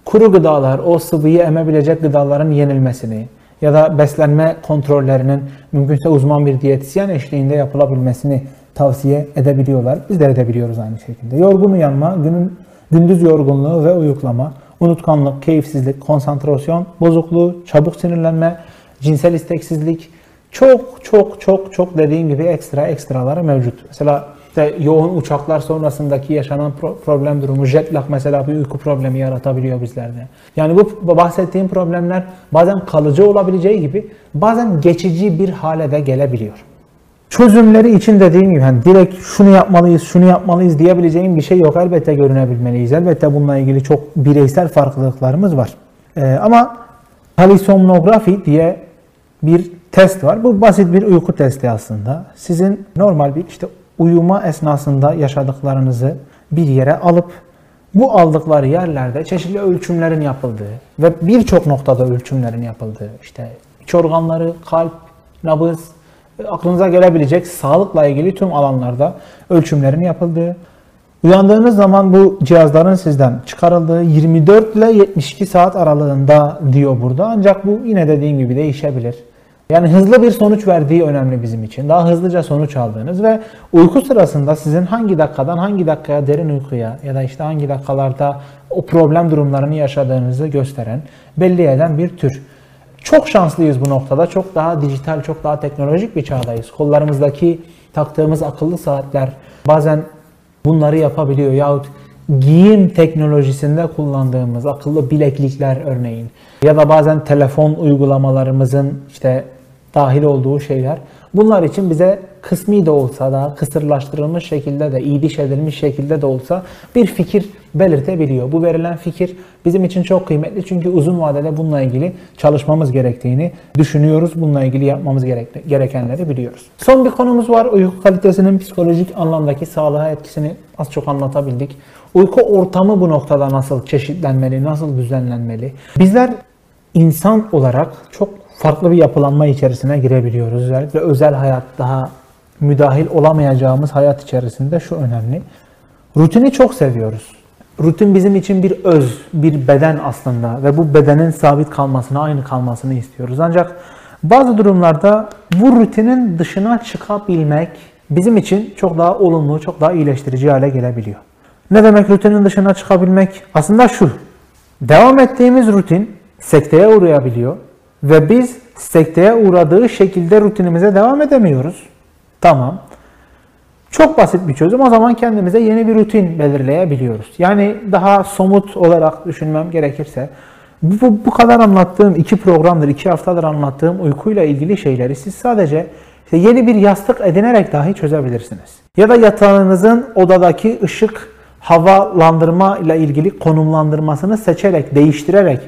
kuru gıdalar, o sıvıyı emebilecek gıdaların yenilmesini, ya da beslenme kontrollerinin mümkünse uzman bir diyetisyen eşliğinde yapılabilmesini tavsiye edebiliyorlar. Biz de edebiliyoruz aynı şekilde. Yorgun uyanma, günün gündüz yorgunluğu ve uyuklama, unutkanlık, keyifsizlik, konsantrasyon bozukluğu, çabuk sinirlenme, cinsel isteksizlik çok çok çok çok dediğim gibi ekstra ekstraları mevcut. Mesela işte yoğun uçaklar sonrasındaki yaşanan problem durumu, jet lag mesela bir uyku problemi yaratabiliyor bizlerde. Yani bu bahsettiğim problemler bazen kalıcı olabileceği gibi bazen geçici bir hale de gelebiliyor. Çözümleri için dediğim gibi hani direkt şunu yapmalıyız, şunu yapmalıyız diyebileceğim bir şey yok. Elbette görünebilmeliyiz. Elbette bununla ilgili çok bireysel farklılıklarımız var. Ee, ama polisomnografi diye bir test var. Bu basit bir uyku testi aslında. Sizin normal bir işte uyuma esnasında yaşadıklarınızı bir yere alıp bu aldıkları yerlerde çeşitli ölçümlerin yapıldığı ve birçok noktada ölçümlerin yapıldığı işte iç organları, kalp, nabız, aklınıza gelebilecek sağlıkla ilgili tüm alanlarda ölçümlerin yapıldığı, uyandığınız zaman bu cihazların sizden çıkarıldığı 24 ile 72 saat aralığında diyor burada. Ancak bu yine dediğim gibi değişebilir. Yani hızlı bir sonuç verdiği önemli bizim için. Daha hızlıca sonuç aldığınız ve uyku sırasında sizin hangi dakikadan hangi dakikaya derin uykuya ya da işte hangi dakikalarda o problem durumlarını yaşadığınızı gösteren, belli eden bir tür. Çok şanslıyız bu noktada. Çok daha dijital, çok daha teknolojik bir çağdayız. Kollarımızdaki taktığımız akıllı saatler bazen bunları yapabiliyor yahut giyim teknolojisinde kullandığımız akıllı bileklikler örneğin ya da bazen telefon uygulamalarımızın işte dahil olduğu şeyler bunlar için bize kısmi de olsa da kısırlaştırılmış şekilde de iyiliş edilmiş şekilde de olsa bir fikir belirtebiliyor. Bu verilen fikir bizim için çok kıymetli çünkü uzun vadede bununla ilgili çalışmamız gerektiğini düşünüyoruz. Bununla ilgili yapmamız gerekenleri biliyoruz. Son bir konumuz var. Uyku kalitesinin psikolojik anlamdaki sağlığa etkisini az çok anlatabildik. Uyku ortamı bu noktada nasıl çeşitlenmeli, nasıl düzenlenmeli? Bizler insan olarak çok farklı bir yapılanma içerisine girebiliyoruz. Özellikle özel hayat daha müdahil olamayacağımız hayat içerisinde şu önemli. Rutini çok seviyoruz. Rutin bizim için bir öz, bir beden aslında ve bu bedenin sabit kalmasını, aynı kalmasını istiyoruz. Ancak bazı durumlarda bu rutinin dışına çıkabilmek bizim için çok daha olumlu, çok daha iyileştirici hale gelebiliyor. Ne demek rutinin dışına çıkabilmek? Aslında şu. Devam ettiğimiz rutin sekteye uğrayabiliyor ve biz sekteye uğradığı şekilde rutinimize devam edemiyoruz. Tamam. Çok basit bir çözüm. O zaman kendimize yeni bir rutin belirleyebiliyoruz. Yani daha somut olarak düşünmem gerekirse bu, bu, kadar anlattığım iki programdır, iki haftadır anlattığım uykuyla ilgili şeyleri siz sadece işte yeni bir yastık edinerek dahi çözebilirsiniz. Ya da yatağınızın odadaki ışık havalandırma ile ilgili konumlandırmasını seçerek, değiştirerek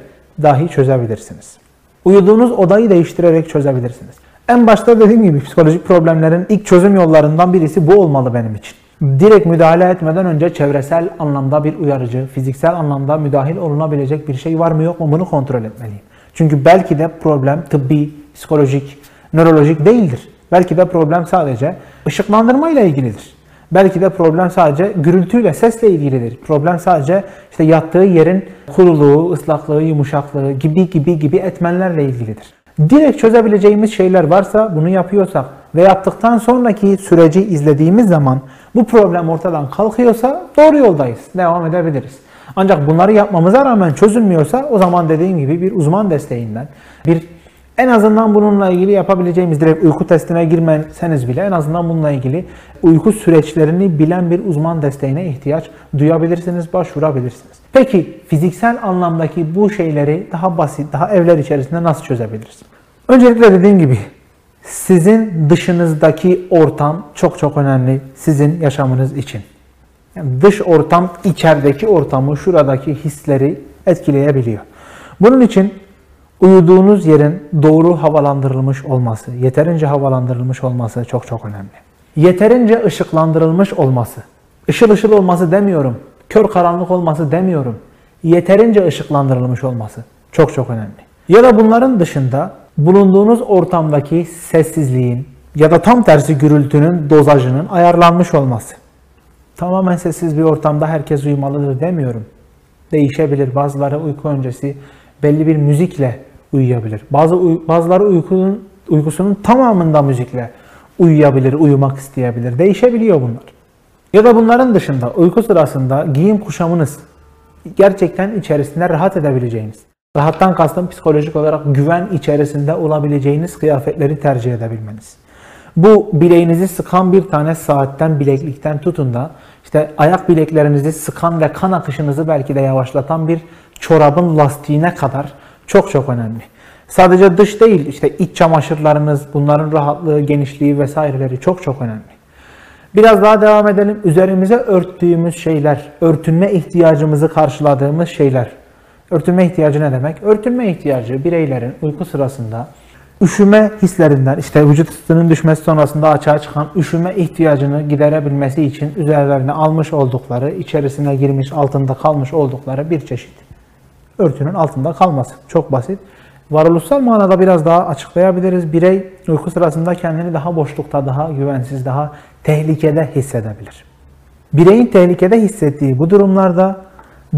dahi çözebilirsiniz. Uyuduğunuz odayı değiştirerek çözebilirsiniz. En başta dediğim gibi psikolojik problemlerin ilk çözüm yollarından birisi bu olmalı benim için. Direkt müdahale etmeden önce çevresel anlamda bir uyarıcı, fiziksel anlamda müdahil olunabilecek bir şey var mı yok mu bunu kontrol etmeliyim. Çünkü belki de problem tıbbi, psikolojik, nörolojik değildir. Belki de problem sadece ışıklandırma ile ilgilidir. Belki de problem sadece gürültüyle, sesle ilgilidir. Problem sadece işte yattığı yerin kuruluğu, ıslaklığı, yumuşaklığı gibi gibi gibi etmenlerle ilgilidir. Direkt çözebileceğimiz şeyler varsa bunu yapıyorsak ve yaptıktan sonraki süreci izlediğimiz zaman bu problem ortadan kalkıyorsa doğru yoldayız. Devam edebiliriz. Ancak bunları yapmamıza rağmen çözülmüyorsa o zaman dediğim gibi bir uzman desteğinden, bir en azından bununla ilgili yapabileceğimiz direkt uyku testine girmeseniz bile en azından bununla ilgili uyku süreçlerini bilen bir uzman desteğine ihtiyaç duyabilirsiniz, başvurabilirsiniz. Peki fiziksel anlamdaki bu şeyleri daha basit, daha evler içerisinde nasıl çözebiliriz? Öncelikle dediğim gibi sizin dışınızdaki ortam çok çok önemli sizin yaşamınız için. Yani dış ortam içerideki ortamı, şuradaki hisleri etkileyebiliyor. Bunun için uyuduğunuz yerin doğru havalandırılmış olması, yeterince havalandırılmış olması çok çok önemli. Yeterince ışıklandırılmış olması. Işıl ışıl olması demiyorum. Kör karanlık olması demiyorum. Yeterince ışıklandırılmış olması çok çok önemli. Ya da bunların dışında bulunduğunuz ortamdaki sessizliğin ya da tam tersi gürültünün dozajının ayarlanmış olması. Tamamen sessiz bir ortamda herkes uyumalıdır demiyorum. Değişebilir. Bazıları uyku öncesi belli bir müzikle uyuyabilir. Bazı bazıları uykunun uykusunun tamamında müzikle uyuyabilir, uyumak isteyebilir. Değişebiliyor bunlar. Ya da bunların dışında uyku sırasında giyim kuşamınız gerçekten içerisinde rahat edebileceğiniz, rahattan kastım psikolojik olarak güven içerisinde olabileceğiniz kıyafetleri tercih edebilmeniz. Bu bileğinizi sıkan bir tane saatten, bileklikten tutun da işte ayak bileklerinizi sıkan ve kan akışınızı belki de yavaşlatan bir çorabın lastiğine kadar çok çok önemli. Sadece dış değil işte iç çamaşırlarınız, bunların rahatlığı, genişliği vesaireleri çok çok önemli. Biraz daha devam edelim. Üzerimize örttüğümüz şeyler, örtünme ihtiyacımızı karşıladığımız şeyler. Örtünme ihtiyacı ne demek? Örtünme ihtiyacı bireylerin uyku sırasında üşüme hislerinden, işte vücut ısısının düşmesi sonrasında açığa çıkan üşüme ihtiyacını giderebilmesi için üzerlerine almış oldukları, içerisine girmiş, altında kalmış oldukları bir çeşit örtünün altında kalması. Çok basit. Varoluşsal manada biraz daha açıklayabiliriz. Birey uyku sırasında kendini daha boşlukta, daha güvensiz, daha tehlikede hissedebilir. Bireyin tehlikede hissettiği bu durumlarda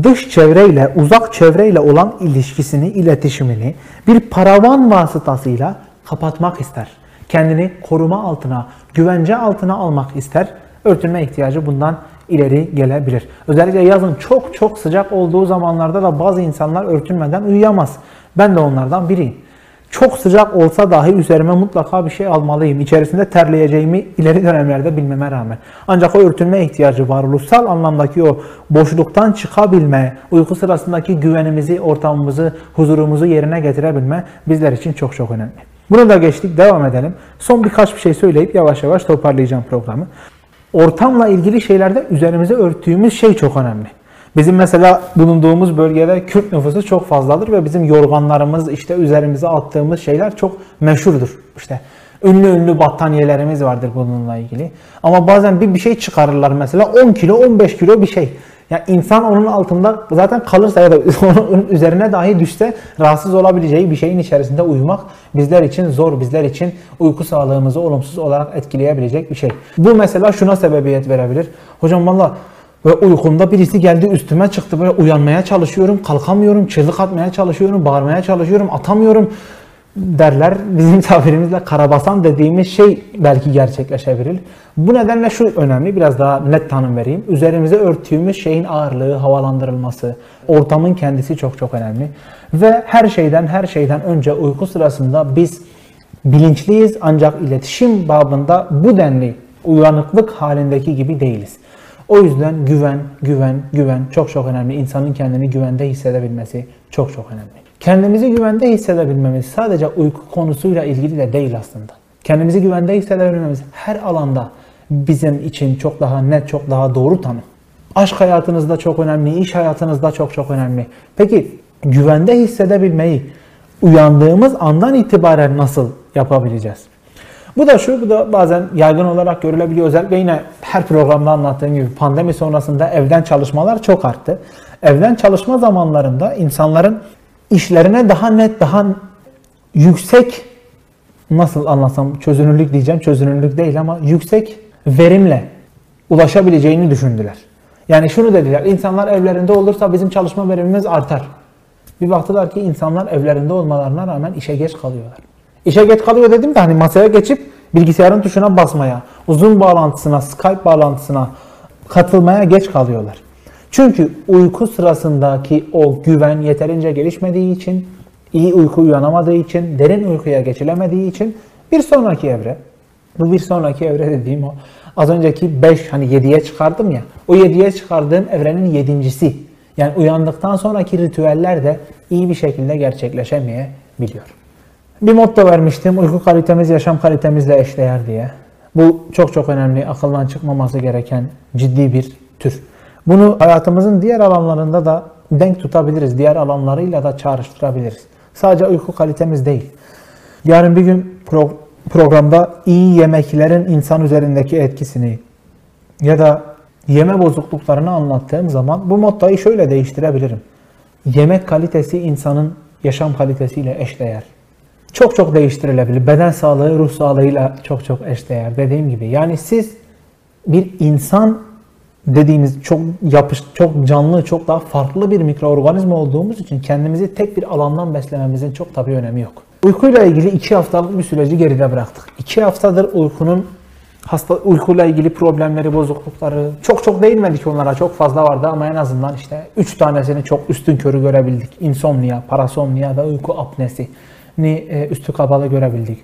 dış çevreyle, uzak çevreyle olan ilişkisini, iletişimini bir paravan vasıtasıyla kapatmak ister. Kendini koruma altına, güvence altına almak ister. Örtünme ihtiyacı bundan ileri gelebilir. Özellikle yazın çok çok sıcak olduğu zamanlarda da bazı insanlar örtünmeden uyuyamaz. Ben de onlardan biriyim. çok sıcak olsa dahi üzerime mutlaka bir şey almalıyım. İçerisinde terleyeceğimi ileri dönemlerde bilmeme rağmen. Ancak o örtünme ihtiyacı varoluşsal anlamdaki o boşluktan çıkabilme, uyku sırasındaki güvenimizi, ortamımızı, huzurumuzu yerine getirebilme bizler için çok çok önemli. Bunu da geçtik, devam edelim. Son birkaç bir şey söyleyip yavaş yavaş toparlayacağım programı. Ortamla ilgili şeylerde üzerimize örttüğümüz şey çok önemli. Bizim mesela bulunduğumuz bölgede Kürt nüfusu çok fazladır ve bizim yorganlarımız, işte üzerimize attığımız şeyler çok meşhurdur. İşte ünlü ünlü battaniyelerimiz vardır bununla ilgili. Ama bazen bir bir şey çıkarırlar mesela 10 kilo 15 kilo bir şey. Yani insan onun altında zaten kalırsa ya da *laughs* onun üzerine dahi düşse rahatsız olabileceği bir şeyin içerisinde uyumak bizler için zor, bizler için uyku sağlığımızı olumsuz olarak etkileyebilecek bir şey. Bu mesela şuna sebebiyet verebilir. Hocam valla ve uykumda birisi geldi üstüme çıktı böyle uyanmaya çalışıyorum, kalkamıyorum, çığlık atmaya çalışıyorum, bağırmaya çalışıyorum, atamıyorum derler. Bizim *laughs* tabirimizle karabasan dediğimiz şey belki gerçekleşebilir. Bu nedenle şu önemli, biraz daha net tanım vereyim. Üzerimize örttüğümüz şeyin ağırlığı, havalandırılması, ortamın kendisi çok çok önemli. Ve her şeyden her şeyden önce uyku sırasında biz bilinçliyiz ancak iletişim babında bu denli uyanıklık halindeki gibi değiliz. O yüzden güven, güven, güven çok çok önemli. İnsanın kendini güvende hissedebilmesi çok çok önemli. Kendimizi güvende hissedebilmemiz sadece uyku konusuyla ilgili de değil aslında. Kendimizi güvende hissedebilmemiz her alanda bizim için çok daha net, çok daha doğru tanım. Aşk hayatınızda çok önemli, iş hayatınızda çok çok önemli. Peki güvende hissedebilmeyi uyandığımız andan itibaren nasıl yapabileceğiz? Bu da şu, bu da bazen yaygın olarak görülebiliyor. Özellikle yine her programda anlattığım gibi pandemi sonrasında evden çalışmalar çok arttı. Evden çalışma zamanlarında insanların işlerine daha net, daha yüksek nasıl anlasam çözünürlük diyeceğim. Çözünürlük değil ama yüksek verimle ulaşabileceğini düşündüler. Yani şunu dediler. insanlar evlerinde olursa bizim çalışma verimimiz artar. Bir baktılar ki insanlar evlerinde olmalarına rağmen işe geç kalıyorlar. İşe geç kalıyor dedim de hani masaya geçip bilgisayarın tuşuna basmaya, uzun bağlantısına, Skype bağlantısına katılmaya geç kalıyorlar. Çünkü uyku sırasındaki o güven yeterince gelişmediği için, iyi uyku uyanamadığı için, derin uykuya geçilemediği için bir sonraki evre, bu bir sonraki evre dediğim o az önceki 5 hani 7'ye çıkardım ya, o 7'ye çıkardığım evrenin yedincisi. Yani uyandıktan sonraki ritüeller de iyi bir şekilde gerçekleşemeyebiliyor. Bir motto vermiştim. Uyku kalitemiz yaşam kalitemizle eşdeğer diye. Bu çok çok önemli. Akıldan çıkmaması gereken ciddi bir tür. Bunu hayatımızın diğer alanlarında da denk tutabiliriz. Diğer alanlarıyla da çağrıştırabiliriz. Sadece uyku kalitemiz değil. Yarın bir gün pro programda iyi yemeklerin insan üzerindeki etkisini ya da yeme bozukluklarını anlattığım zaman bu mottoyu şöyle değiştirebilirim. Yemek kalitesi insanın yaşam kalitesiyle eşdeğer çok çok değiştirilebilir. Beden sağlığı ruh sağlığıyla çok çok eşdeğer. Dediğim gibi yani siz bir insan dediğimiz çok yapış, çok canlı, çok daha farklı bir mikroorganizma olduğumuz için kendimizi tek bir alandan beslememizin çok tabii önemi yok. Uykuyla ilgili iki haftalık bir süreci geride bıraktık. İki haftadır uykunun hasta uykuyla ilgili problemleri, bozuklukları çok çok değinmedik onlara. Çok fazla vardı ama en azından işte üç tanesini çok üstün körü görebildik. İnsomnia, parasomnia ve uyku apnesi ni e, üstü kapalı görebildik.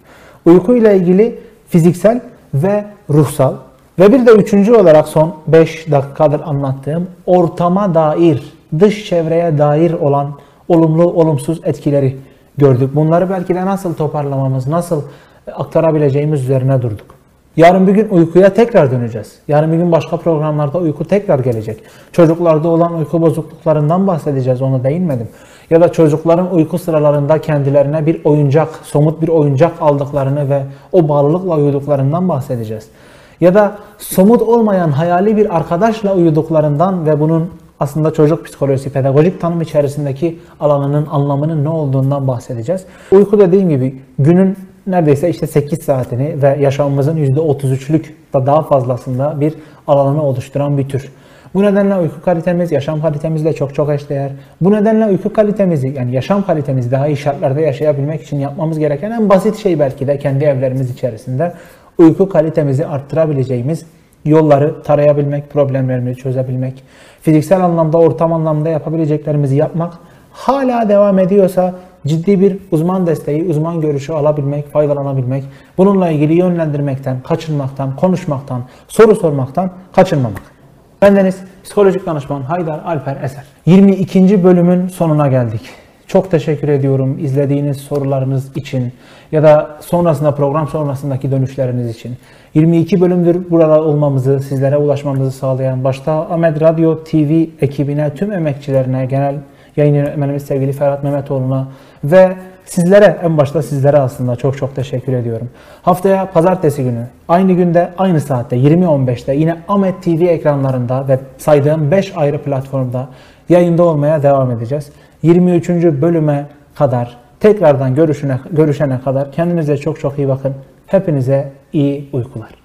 Uyku ile ilgili fiziksel ve ruhsal ve bir de üçüncü olarak son 5 dakikadır anlattığım ortama dair, dış çevreye dair olan olumlu olumsuz etkileri gördük. Bunları belki de nasıl toparlamamız, nasıl aktarabileceğimiz üzerine durduk. Yarın bir gün uykuya tekrar döneceğiz. Yarın bir gün başka programlarda uyku tekrar gelecek. Çocuklarda olan uyku bozukluklarından bahsedeceğiz, onu değinmedim ya da çocukların uyku sıralarında kendilerine bir oyuncak, somut bir oyuncak aldıklarını ve o bağlılıkla uyuduklarından bahsedeceğiz. Ya da somut olmayan hayali bir arkadaşla uyuduklarından ve bunun aslında çocuk psikolojisi, pedagojik tanım içerisindeki alanının, anlamının ne olduğundan bahsedeceğiz. Uyku dediğim gibi günün neredeyse işte 8 saatini ve yaşamımızın %33'lük da daha fazlasında bir alanını oluşturan bir tür. Bu nedenle uyku kalitemiz yaşam kalitemizle çok çok eşdeğer. Bu nedenle uyku kalitemizi yani yaşam kalitemizi daha iyi şartlarda yaşayabilmek için yapmamız gereken en basit şey belki de kendi evlerimiz içerisinde uyku kalitemizi arttırabileceğimiz yolları tarayabilmek, problemlerimizi çözebilmek, fiziksel anlamda, ortam anlamda yapabileceklerimizi yapmak hala devam ediyorsa ciddi bir uzman desteği, uzman görüşü alabilmek, faydalanabilmek, bununla ilgili yönlendirmekten, kaçınmaktan, konuşmaktan, soru sormaktan kaçınmamak. Bendeniz psikolojik danışman Haydar Alper Eser. 22. bölümün sonuna geldik. Çok teşekkür ediyorum izlediğiniz sorularınız için ya da sonrasında program sonrasındaki dönüşleriniz için. 22 bölümdür burada olmamızı, sizlere ulaşmamızı sağlayan başta Ahmet Radyo TV ekibine, tüm emekçilerine, genel yayın yönetmenimiz sevgili Ferhat Mehmetoğlu'na ve sizlere en başta sizlere aslında çok çok teşekkür ediyorum. Haftaya pazartesi günü aynı günde aynı saatte 20.15'te yine Ahmet TV ekranlarında ve saydığım 5 ayrı platformda yayında olmaya devam edeceğiz. 23. bölüme kadar tekrardan görüşüne, görüşene kadar kendinize çok çok iyi bakın. Hepinize iyi uykular.